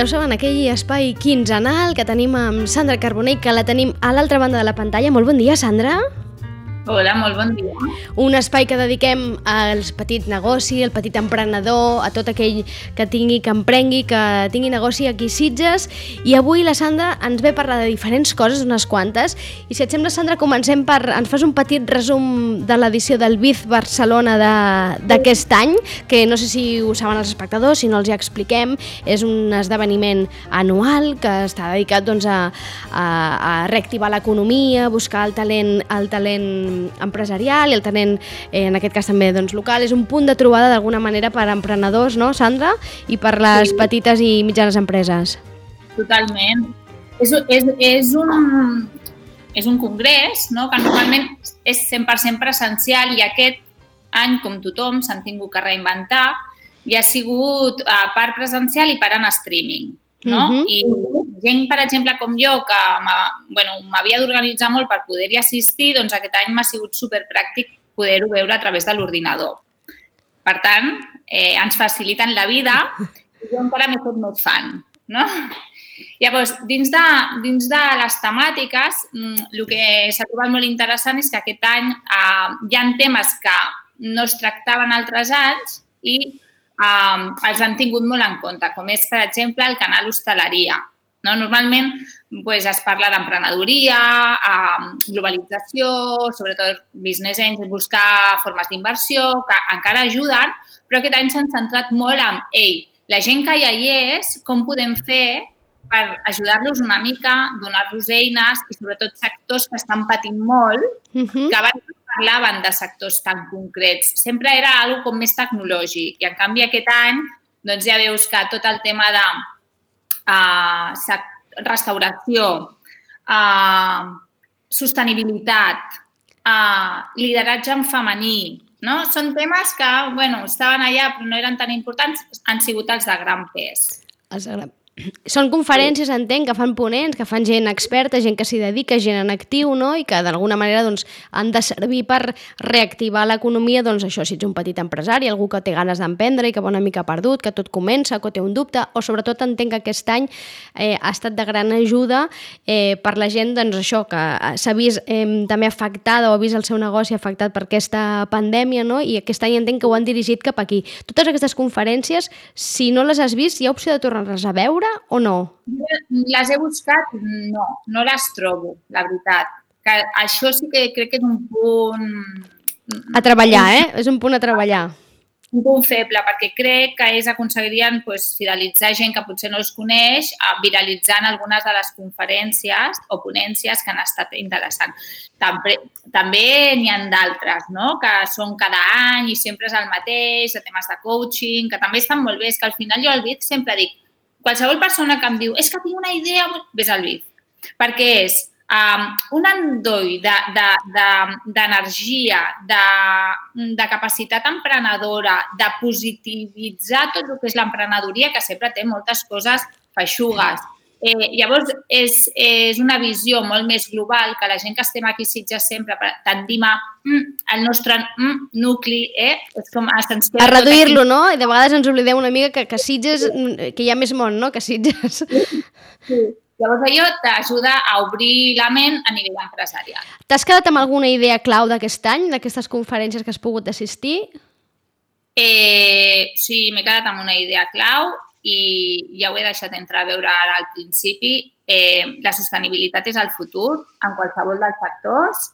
Ja ho saben, aquell espai quinzenal que tenim amb Sandra Carbonell, que la tenim a l'altra banda de la pantalla. Molt bon dia, Sandra. Hola, molt bon dia. Un espai que dediquem als petits negoci, al petit emprenedor, a tot aquell que tingui, que emprengui, que tingui negoci aquí a Sitges. I avui la Sandra ens ve a parlar de diferents coses, unes quantes. I si et sembla, Sandra, comencem per... Ens fas un petit resum de l'edició del BIF Barcelona d'aquest any, que no sé si ho saben els espectadors, si no els hi expliquem. És un esdeveniment anual que està dedicat doncs, a, a, a reactivar l'economia, buscar el talent, el talent empresarial i el tenent, eh, en aquest cas també doncs, local, és un punt de trobada d'alguna manera per a emprenedors, no, Sandra? I per les sí. petites i mitjanes empreses. Totalment. És, és, és, un, és un congrés no? que normalment és 100% presencial i aquest any, com tothom, s'han tingut que reinventar i ha sigut a eh, part presencial i part en streaming. No? Uh -huh. I gent, per exemple, com jo, que m'havia bueno, d'organitzar molt per poder-hi assistir, doncs aquest any m'ha sigut superpràctic poder-ho veure a través de l'ordinador. Per tant, eh, ens faciliten la vida i jo encara m'he fet més fan. No? Llavors, dins de, dins de les temàtiques, mm, el que s'ha trobat molt interessant és que aquest any eh, hi ha temes que no es tractaven altres anys i um, els han tingut molt en compte, com és, per exemple, el canal hostaleria. No? Normalment pues, es parla d'emprenedoria, um, globalització, sobretot business angels, buscar formes d'inversió, que encara ajuden, però aquest any s'han centrat molt en, ei, la gent que ja hi és, com podem fer per ajudar-los una mica, donar-los eines i sobretot sectors que estan patint molt, uh -huh. que abans parlaven de sectors tan concrets. Sempre era algo com més tecnològic. I, en canvi, aquest any doncs ja veus que tot el tema de uh, restauració, uh, sostenibilitat, uh, lideratge en femení, no? Són temes que, bueno, estaven allà però no eren tan importants, han sigut els de gran pes. Els de gran són conferències, entenc, que fan ponents, que fan gent experta, gent que s'hi dedica, gent en actiu, no? i que d'alguna manera doncs, han de servir per reactivar l'economia, doncs això, si ets un petit empresari, algú que té ganes d'emprendre i que va una mica perdut, que tot comença, que té un dubte, o sobretot entenc que aquest any eh, ha estat de gran ajuda eh, per la gent, doncs això, que s'ha vist eh, també afectada o ha vist el seu negoci afectat per aquesta pandèmia, no? i aquest any entenc que ho han dirigit cap aquí. Totes aquestes conferències, si no les has vist, hi ha opció de tornar-les a veure o no? Les he buscat? No, no les trobo, la veritat. Que això sí que crec que és un punt... A treballar, eh? És un punt a treballar un punt feble, perquè crec que ells aconseguirien pues, fidelitzar gent que potser no els coneix, viralitzant algunes de les conferències o ponències que han estat interessants. També també n'hi ha d'altres, no? que són cada any i sempre és el mateix, de temes de coaching, que també estan molt bé. És que al final jo al BIT sempre dic, qualsevol persona que em diu és que tinc una idea, ves al BIF. Perquè és um, un endoll d'energia, de, de, de, de capacitat emprenedora, de positivitzar tot el que és l'emprenedoria, que sempre té moltes coses feixugues, Eh, llavors, és, és una visió molt més global que la gent que estem aquí Sitges sempre tendim a mm, el nostre mm, nucli, eh? És com essencial. A reduir-lo, no? I de vegades ens oblidem una mica que, que Sitges, que hi ha més món, no?, que Sitges. Sí. sí. Llavors, allò t'ajuda a obrir la ment a nivell empresarial. T'has quedat amb alguna idea clau d'aquest any, d'aquestes conferències que has pogut assistir? Eh, sí, m'he quedat amb una idea clau i ja ho he deixat entrar a veure ara al principi, eh, la sostenibilitat és el futur en qualsevol dels factors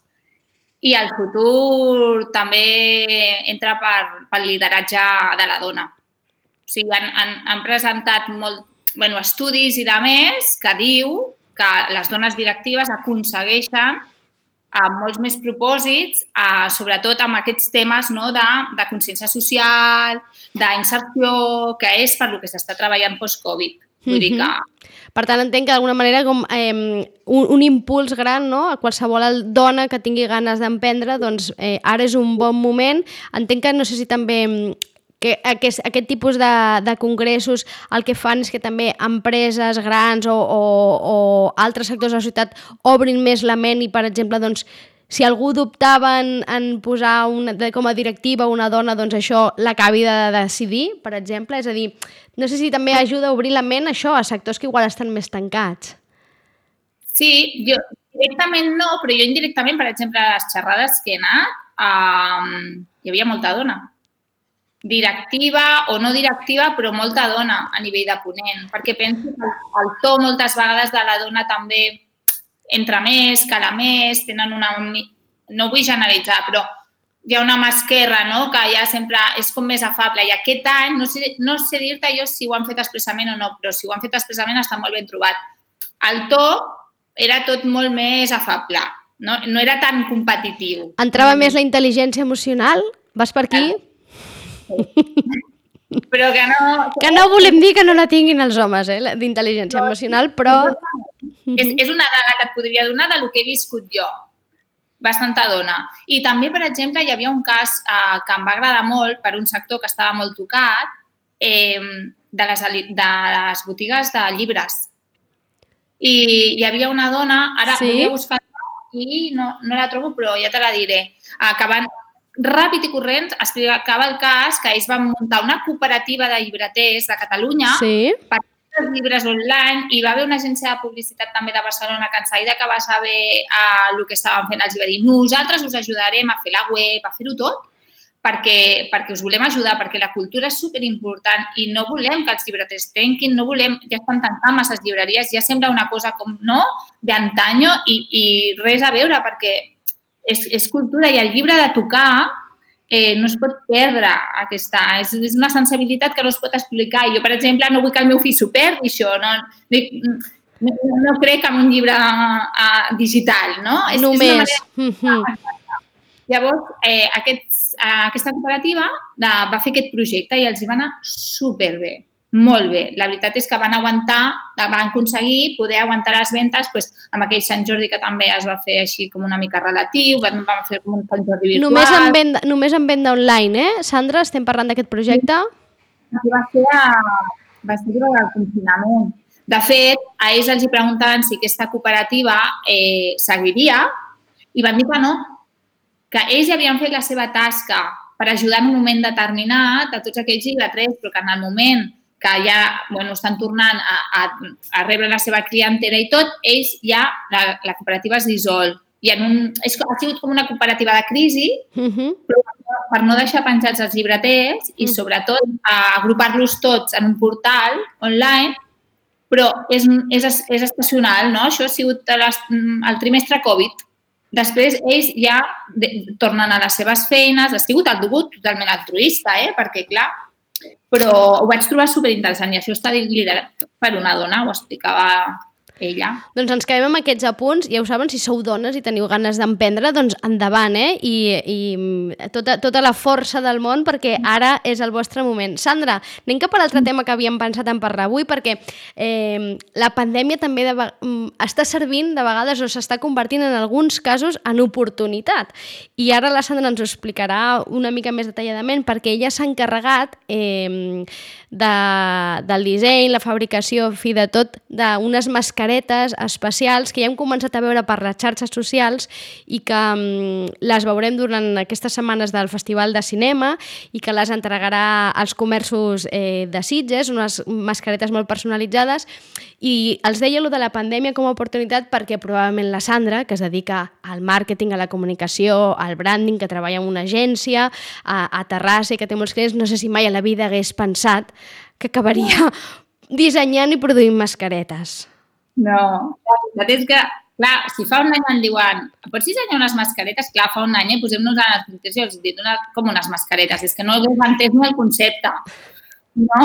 i el futur també entra per, pel lideratge de la dona. O sigui, han, han, han presentat molt, bueno, estudis i de més que diu que les dones directives aconsegueixen amb molts més propòsits, eh, sobretot amb aquests temes no, de, de consciència social, d'inserció, que és per lo que s'està treballant post-Covid. Vull dir que... Per tant, entenc que d'alguna manera com eh, un, un impuls gran no? a qualsevol dona que tingui ganes d'emprendre, doncs eh, ara és un bon moment. Entenc que no sé si també que aquest, aquest tipus de, de congressos el que fan és que també empreses grans o, o, o altres sectors de la societat obrin més la ment i, per exemple, doncs, si algú dubtava en, en posar una, de, com a directiva una dona, doncs això l'acabi de decidir, per exemple? És a dir, no sé si també ajuda a obrir la ment això a sectors que igual estan més tancats. Sí, jo directament no, però jo indirectament, per exemple, a les xerrades que he anat, um, hi havia molta dona. Directiva o no directiva, però molta dona a nivell de ponent, perquè penso que el to moltes vegades de la dona també entra més, cala més, tenen una... No vull generalitzar, però hi ha una mà esquerra, no?, que ja sempre és com més afable. I aquest any, no sé, no sé dir-te jo si ho han fet expressament o no, però si ho han fet expressament està molt ben trobat. El to era tot molt més afable, no, no era tan competitiu. Entrava més la intel·ligència emocional? Vas per aquí? Sí. Però que no... Que no volem dir que no la tinguin els homes, eh, d'intel·ligència no, emocional, però és, és una dada que et podria donar del que he viscut jo. Bastanta dona. I també, per exemple, hi havia un cas eh, que em va agradar molt per un sector que estava molt tocat, eh, de, les, de les botigues de llibres. I hi havia una dona, ara sí? buscar i no, no la trobo, però ja te la diré, que van ràpid i corrents explicava el cas que ells van muntar una cooperativa de llibreters de Catalunya sí. per els llibres online i va haver una agència de publicitat també de Barcelona que en seguida que va saber uh, el que estaven fent els va dir nosaltres us ajudarem a fer la web, a fer-ho tot perquè, perquè us volem ajudar, perquè la cultura és superimportant i no volem que els llibreters tenquin, no volem, ja estan tancant masses llibreries, ja sembla una cosa com, no?, d'antanyo i, i res a veure perquè és, és cultura i el llibre de tocar eh, no es pot perdre aquesta... És, és una sensibilitat que no es pot explicar. Jo, per exemple, no vull que el meu fill s'ho perdi, això. No, no, no crec en un llibre uh, digital, no? És, Només. És una manera... Llavors, eh, aquests, eh, aquesta cooperativa de, va fer aquest projecte i els hi va anar superbé molt bé. La veritat és que van aguantar, van aconseguir poder aguantar les ventes pues, amb aquell Sant Jordi que també es va fer així com una mica relatiu, van, van fer com un Sant Jordi virtual. Només en venda, només en venda online, eh? Sandra, estem parlant d'aquest projecte? Sí. Va ser, a, va ser el confinament. De fet, a ells els hi preguntaven si aquesta cooperativa eh, seguiria i van dir que no, que ells ja havien fet la seva tasca per ajudar en un moment determinat a tots aquells llibretrers, però que en el moment que ja bueno, estan tornant a, a, a rebre la seva clientela i tot, ells ja, la, la cooperativa es dissol. I en un, és, ha sigut com una cooperativa de crisi, uh mhm. -huh. però per no deixar penjats els llibreters i, mm. sobretot, agrupar-los tots en un portal online, però és, és, és estacional, no? Això ha sigut les, el trimestre Covid. Després, ells ja de, tornen a les seves feines, ha sigut el degut totalment altruista, eh? perquè, clar, però ho vaig trobar superinteressant i això està liderat per una dona, ho explicava ella. Doncs ens quedem amb aquests apunts. Ja ho saben, si sou dones i teniu ganes d'emprendre, doncs endavant, eh? I, i tota, tota la força del món perquè ara és el vostre moment. Sandra, anem cap a l'altre tema que havíem pensat en parlar avui perquè eh, la pandèmia també de, mm, està servint de vegades o s'està convertint en alguns casos en oportunitat. I ara la Sandra ens ho explicarà una mica més detalladament perquè ella s'ha encarregat eh, de, del disseny, la fabricació, fi de tot, d'unes mascaretes especials que ja hem començat a veure per les xarxes socials i que um, les veurem durant aquestes setmanes del Festival de Cinema i que les entregarà als comerços eh, de Sitges, unes mascaretes molt personalitzades i els deia lo de la pandèmia com a oportunitat perquè probablement la Sandra, que es dedica al màrqueting, a la comunicació, al branding, que treballa en una agència, a, a Terrassa i que té molts clients, no sé si mai a la vida hagués pensat que acabaria dissenyant i produint mascaretes. No, la veritat és que, clar, si fa un any em diuen pots dissenyar unes mascaretes? Clar, fa un any, eh, posem-nos a les i els dit una, com unes mascaretes, és que no he entès ni el concepte, no?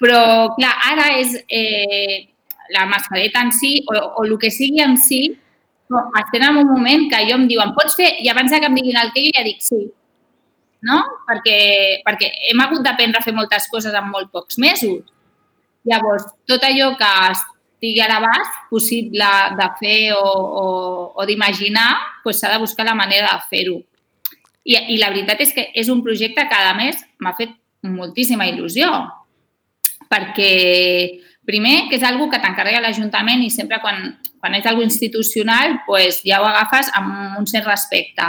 Però, clar, ara és eh, la mascareta en si, o, o el que sigui en si, estem en un moment que jo em diuen, pots fer? I abans que em diguin el que jo ja dic sí no? Perquè, perquè hem hagut d'aprendre a fer moltes coses en molt pocs mesos. Llavors, tot allò que estigui a l'abast possible de fer o, o, o d'imaginar, doncs s'ha de buscar la manera de fer-ho. I, I la veritat és que és un projecte que, a més, m'ha fet moltíssima il·lusió, perquè primer, que és algo que t'encarrega l'Ajuntament i sempre quan, quan és algo institucional pues, ja ho agafes amb un cert respecte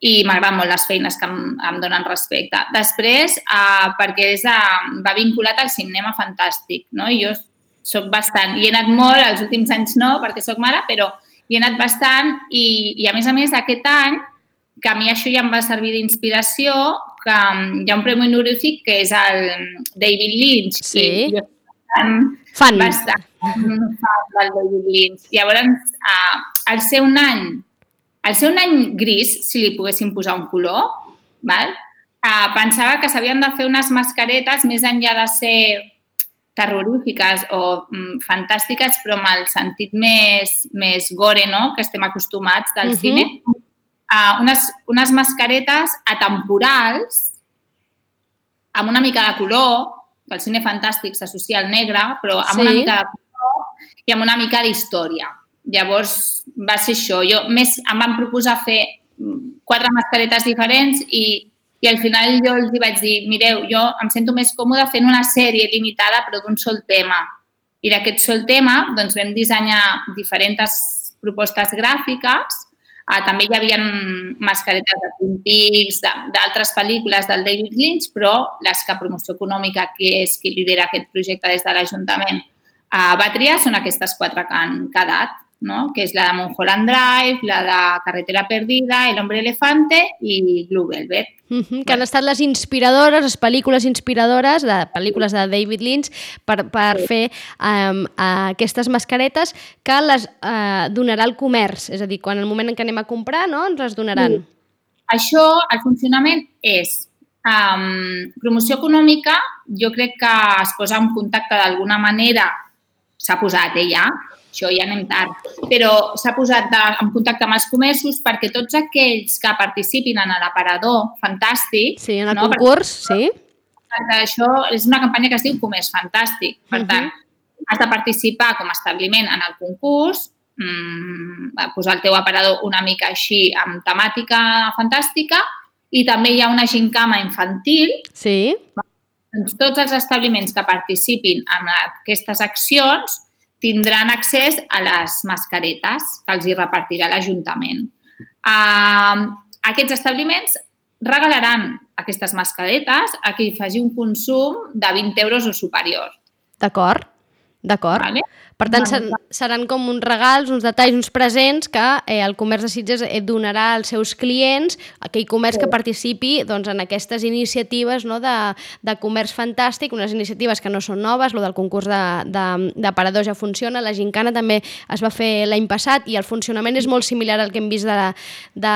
i m'agraden molt les feines que em, em donen respecte. Després, eh, perquè és, eh, va vinculat al cinema fantàstic, no? I jo soc bastant, i he anat molt, els últims anys no, perquè sóc mare, però hi he anat bastant i, i a més a més aquest any, que a mi això ja em va servir d'inspiració, que mm, hi ha un premi honorífic que és el David Lynch. Sí. I jo bastant, Fan. bastant fan del David Lynch. Llavors, uh, al ser un any, al ser un any gris, si li poguéssim posar un color, val? Uh, pensava que s'havien de fer unes mascaretes més enllà de ser terrorífiques o mm, fantàstiques, però amb el sentit més, més gore, no?, que estem acostumats del Mhm. uh -huh. cine. Uh, unes, unes mascaretes atemporals amb una mica de color, que el cine fantàstic s'associa al negre, però amb Sí. una mica de color i amb una mica d'història. Llavors va ser això. Jo més em van proposar fer mm, quatre mascaretes diferents i, i al final jo els vaig dir, mireu, jo em sento més còmode fent una sèrie limitada però d'un sol tema. I d'aquest sol tema doncs, vam dissenyar diferents propostes gràfiques Ah, també hi havia mascaretes de Twin Peaks, d'altres pel·lícules del David Lynch, però les que Promoció Econòmica, que és qui lidera aquest projecte des de l'Ajuntament, eh, va triar són aquestes quatre que han quedat, no? que és la de Mulholland Drive, la de Carretera Perdida, El Hombre Elefante i Blue Velvet. Mhm, que han estat les inspiradores, les pel·lícules inspiradores de pel·lícules de David Lynch per, per fer um, aquestes mascaretes que les uh, donarà el comerç. És a dir, quan el moment en què anem a comprar, no?, ens les donaran. Sí. Això, el funcionament és um, promoció econòmica, jo crec que es posa en contacte d'alguna manera, s'ha posat eh, ja, això ja anem tard, però s'ha posat de, en contacte amb els comerços perquè tots aquells que participin en l'aparador fantàstic, Sí, en el no? concurs, sí. perquè això és una campanya que es diu Comerç Fantàstic. Per Mhm. tant, has de participar com a establiment en el concurs, mmm, posar el teu aparador una mica així amb temàtica fantàstica i també hi ha una gincama infantil. Sí. Doncs tots els establiments que participin en aquestes accions tindran accés a les mascaretes que els hi repartirà l'Ajuntament. Aquests establiments regalaran aquestes mascaretes a qui faci un consum de 20 euros o superior. D'acord, d'acord. Vale? Per tant, Vale. ser- seran com uns regals, uns detalls, uns presents que eh, el comerç de Sitges eh, donarà als seus clients, aquell comerç que participi doncs, en aquestes iniciatives no, de, de comerç fantàstic, unes iniciatives que no són noves, el del concurs d'aparadors ja funciona, la gincana també es va fer l'any passat i el funcionament és molt similar al que hem vist de, de,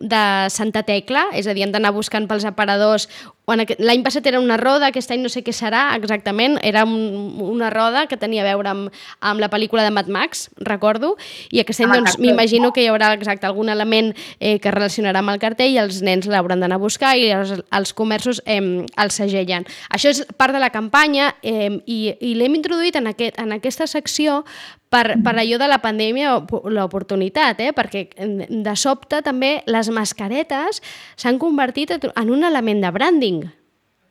de Santa Tecla, és a dir, hem d'anar buscant pels aparadors L'any passat era una roda, aquest any no sé què serà exactament, era un, una roda que tenia a veure amb, amb la pel·lícula de Mad Max, recordo, i aquest any el doncs, m'imagino que hi haurà exacte algun element eh, que relacionarà amb el cartell i els nens l'hauran d'anar a buscar i els, els comerços eh, el segellen. Això és part de la campanya eh, i, i l'hem introduït en, aquest, en aquesta secció per, per allò de la pandèmia, l'oportunitat, eh? perquè eh, de sobte també les mascaretes s'han convertit en un element de branding.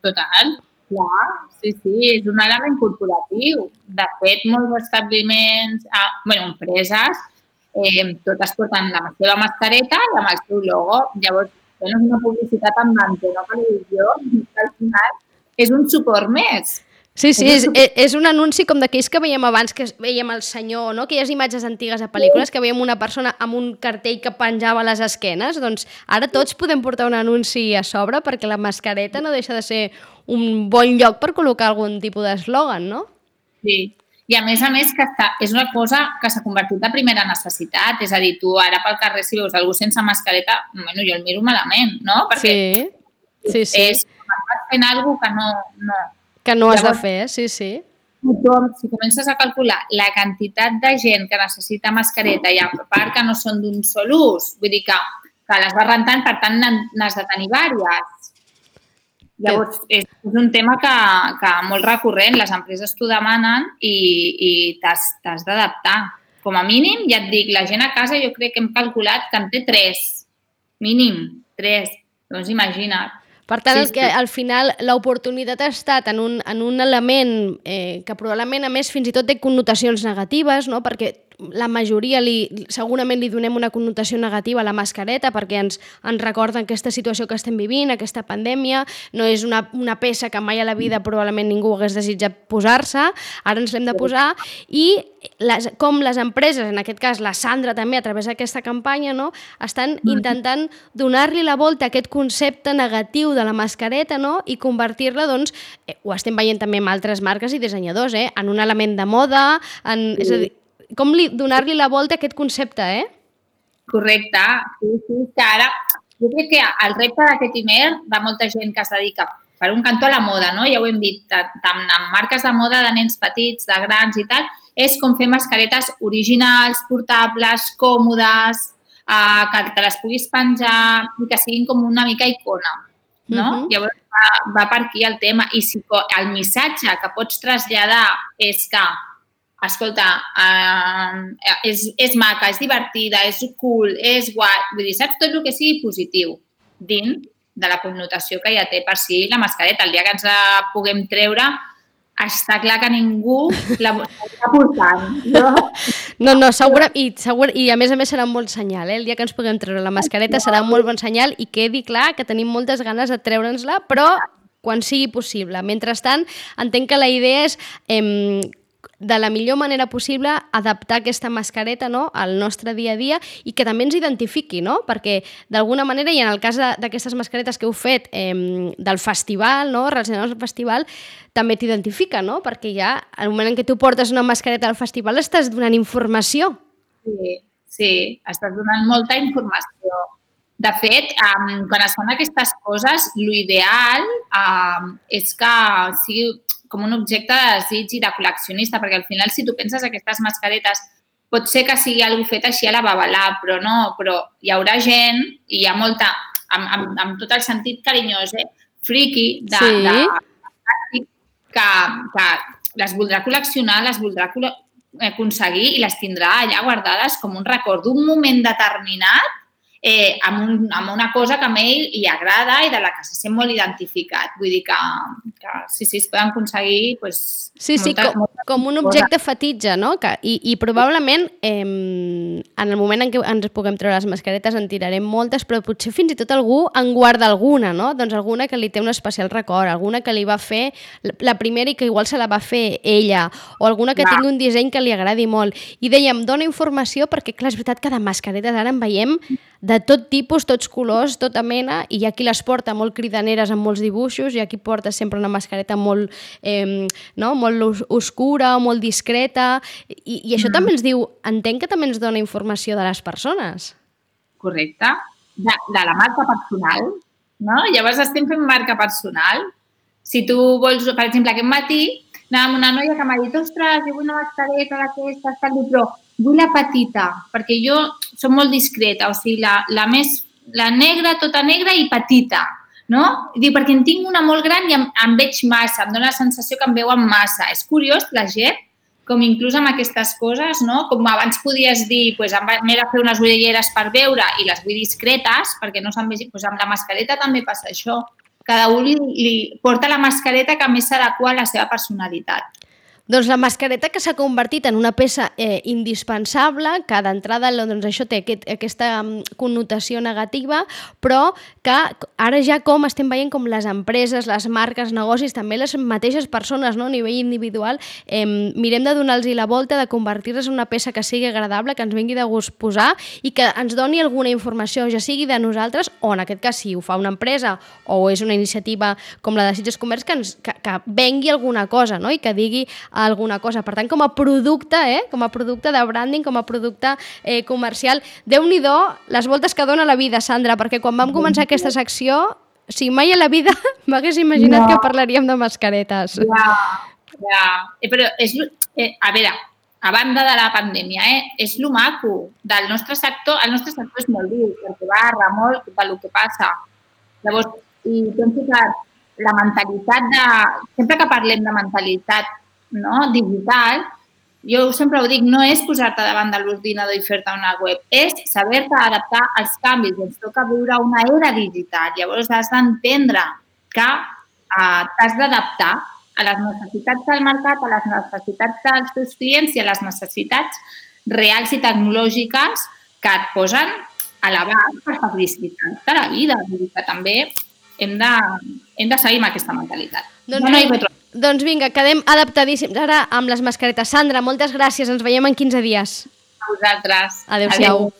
Total, clar, sí, sí, és un element corporatiu. De fet, molts establiments, ah, bueno, empreses, eh, totes porten la seva mascareta i amb el seu logo. Llavors, bueno, és una publicitat amb l'antena televisió, que al final és un suport més. Sí, sí, és, és un anunci com d'aquells que veiem abans, que veiem el senyor, no? aquelles imatges antigues de pel·lícules, que veiem una persona amb un cartell que penjava a les esquenes, doncs ara tots podem portar un anunci a sobre perquè la mascareta no deixa de ser un bon lloc per col·locar algun tipus d'eslògan, no? Sí. I a més a més que està, és una cosa que s'ha convertit de primera necessitat. És a dir, tu ara pel carrer si veus algú sense mascareta, bueno, jo el miro malament, no? Perquè Sí, sí, sí, és fent alguna que no, no, que no has de Llavors- fer, sí, sí. tothom, si comences a calcular la quantitat de gent que necessita mascareta i a part que no són d'un sol ús, vull dir que, que les vas rentant, per tant n'has de tenir vàries. Llavors, és, és un tema que, que molt recurrent, les empreses t'ho demanen i, i t'has d'adaptar. Com a mínim, ja et dic, la gent a casa jo crec que hem calculat que en té tres. Mínim, tres. Doncs imagina't. Per tant, sí, sí. que al final l'oportunitat ha estat en un, en un element eh, que probablement, a més, fins i tot té connotacions negatives, no? perquè la majoria li, segurament li donem una connotació negativa a la mascareta perquè ens, ens recorden aquesta situació que estem vivint, aquesta pandèmia, no és una, una peça que mai a la vida probablement ningú hagués desitjat posar-se, ara ens l'hem de posar, i les, com les empreses, en aquest cas la Sandra també a través d'aquesta campanya, no, estan mm. intentant donar-li la volta a aquest concepte negatiu de la mascareta no, i convertir-la, doncs, eh, ho estem veient també amb altres marques i dissenyadors, eh, en un element de moda, en, és a dir, com donar-li la volta a aquest concepte, eh? Correcte, sí, sí, que ara jo crec que el repte d'aquest email de molta gent que es dedica per un cantó a la moda, no? ja ho hem dit, tant en marques de moda de nens petits, de grans i tal, és com fer mascaretes originals, portables, còmodes, eh, que te les puguis penjar i que siguin com una mica icona. No? Uh -huh. Llavors va, va per aquí el tema. I si el missatge que pots traslladar és que escolta, uh, és, és maca, és divertida, és cool, és guai, vull dir, saps tot el que sigui positiu dins de la connotació que ja té per si la mascareta. El dia que ens la puguem treure, està clar que ningú la està portant, no? No, no, segur, i, segur, i a més a més serà un bon senyal, eh? El dia que ens puguem treure la mascareta serà un molt bon senyal i quedi clar que tenim moltes ganes de treure'ns-la, però quan sigui possible. Mentrestant, entenc que la idea és eh, de la millor manera possible adaptar aquesta mascareta no, al nostre dia a dia i que també ens identifiqui, no? perquè d'alguna manera, i en el cas d'aquestes mascaretes que heu fet eh, del festival, no, relacionades al festival, també t'identifica, no? perquè ja al moment en què tu portes una mascareta al festival estàs donant informació. Sí, sí, estàs donant molta informació. De fet, um, quan es fan aquestes coses, l'ideal um, és que sigui com un objecte de desig i de col·leccionista, perquè al final, si tu penses aquestes mascaretes, pot ser que sigui algú fet així a la babalà, però no, però hi haurà gent i hi ha molta, amb, amb, amb tot el sentit carinyós, eh? friki, de, sí. de, que, que les voldrà col·leccionar, les voldrà aconseguir i les tindrà allà guardades com un record d'un moment determinat eh, amb, un, amb una cosa que a ell li agrada i de la que se sent molt identificat. Vull dir que, que sí, sí, es poden aconseguir pues, Sí, sí, molta, com, com un objecte cosa. fetitge, no? Que, i, I probablement eh, en el moment en què ens puguem treure les mascaretes en tirarem moltes, però potser fins i tot algú en guarda alguna, no? Doncs alguna que li té un especial record, alguna que li va fer la primera i que igual se la va fer ella, o alguna que ja. tingui un disseny que li agradi molt. I dèiem, dona informació perquè, clar, és veritat que de mascaretes ara en veiem de tot tipus, tots colors, tota mena, i hi ha qui les porta molt cridaneres amb molts dibuixos, i aquí porta sempre una mascareta molt, eh, no? molt oscura, molt discreta, i, i això mm. també ens diu, entenc que també ens dona informació de les persones. Correcte. De, de la marca personal, no? Llavors estem fent marca personal. Si tu vols, per exemple, aquest matí anàvem una noia que m'ha dit, ostres, jo vull una mascareta d'aquestes, però vull la petita, perquè jo soc molt discreta, o sigui, la, la més, la negra, tota negra i petita, no? Dic, perquè en tinc una molt gran i em, em veig massa, em dóna la sensació que em veuen massa. És curiós, la gent, com inclús amb aquestes coses, no? Com abans podies dir, pues, m'he de fer unes ulleres per veure i les vull discretes, perquè no se'n vegi, pues, amb la mascareta també passa això. Cada un li, li porta la mascareta que més s'adequa a la seva personalitat. Doncs la mascareta que s'ha convertit en una peça eh, indispensable, que d'entrada doncs això té aquest, aquesta mm, connotació negativa, però que ara ja com estem veient com les empreses, les marques, negocis, també les mateixes persones no? a nivell individual, eh, mirem de donar-los la volta, de convertir-les en una peça que sigui agradable, que ens vingui de gust posar i que ens doni alguna informació, ja sigui de nosaltres o en aquest cas si ho fa una empresa o és una iniciativa com la de Sitges Comerç que, ens, que, que vengui alguna cosa no? i que digui alguna cosa. Per tant, com a producte, eh? com a producte de branding, com a producte eh, comercial, déu nhi les voltes que dona la vida, Sandra, perquè quan vam començar aquesta secció, sigui, mai a la vida m'hagués imaginat no. que parlaríem de mascaretes. Ja, ja. Eh, però és, eh, a veure, a banda de la pandèmia, eh, és lo maco del nostre sector. El nostre sector és molt viu, perquè barra molt del que passa. Llavors, i penso que la mentalitat de... Sempre que parlem de mentalitat no? digital, jo sempre ho dic, no és posar-te davant de l'ordinador i fer-te una web, és saber-te adaptar als canvis. Ens toca viure una era digital. Llavors has d'entendre que eh, t'has d'adaptar a les necessitats del mercat, a les necessitats dels teus clients i a les necessitats reals i tecnològiques que et posen a l'abast per facilitar la vida. Vull dir que també hem de, hem de seguir amb aquesta mentalitat. Doncs, no, no hi doncs vinga, quedem adaptadíssims ara amb les mascaretes. Sandra, moltes gràcies, ens veiem en 15 dies. A vosaltres. Adéu-siau. Adéu.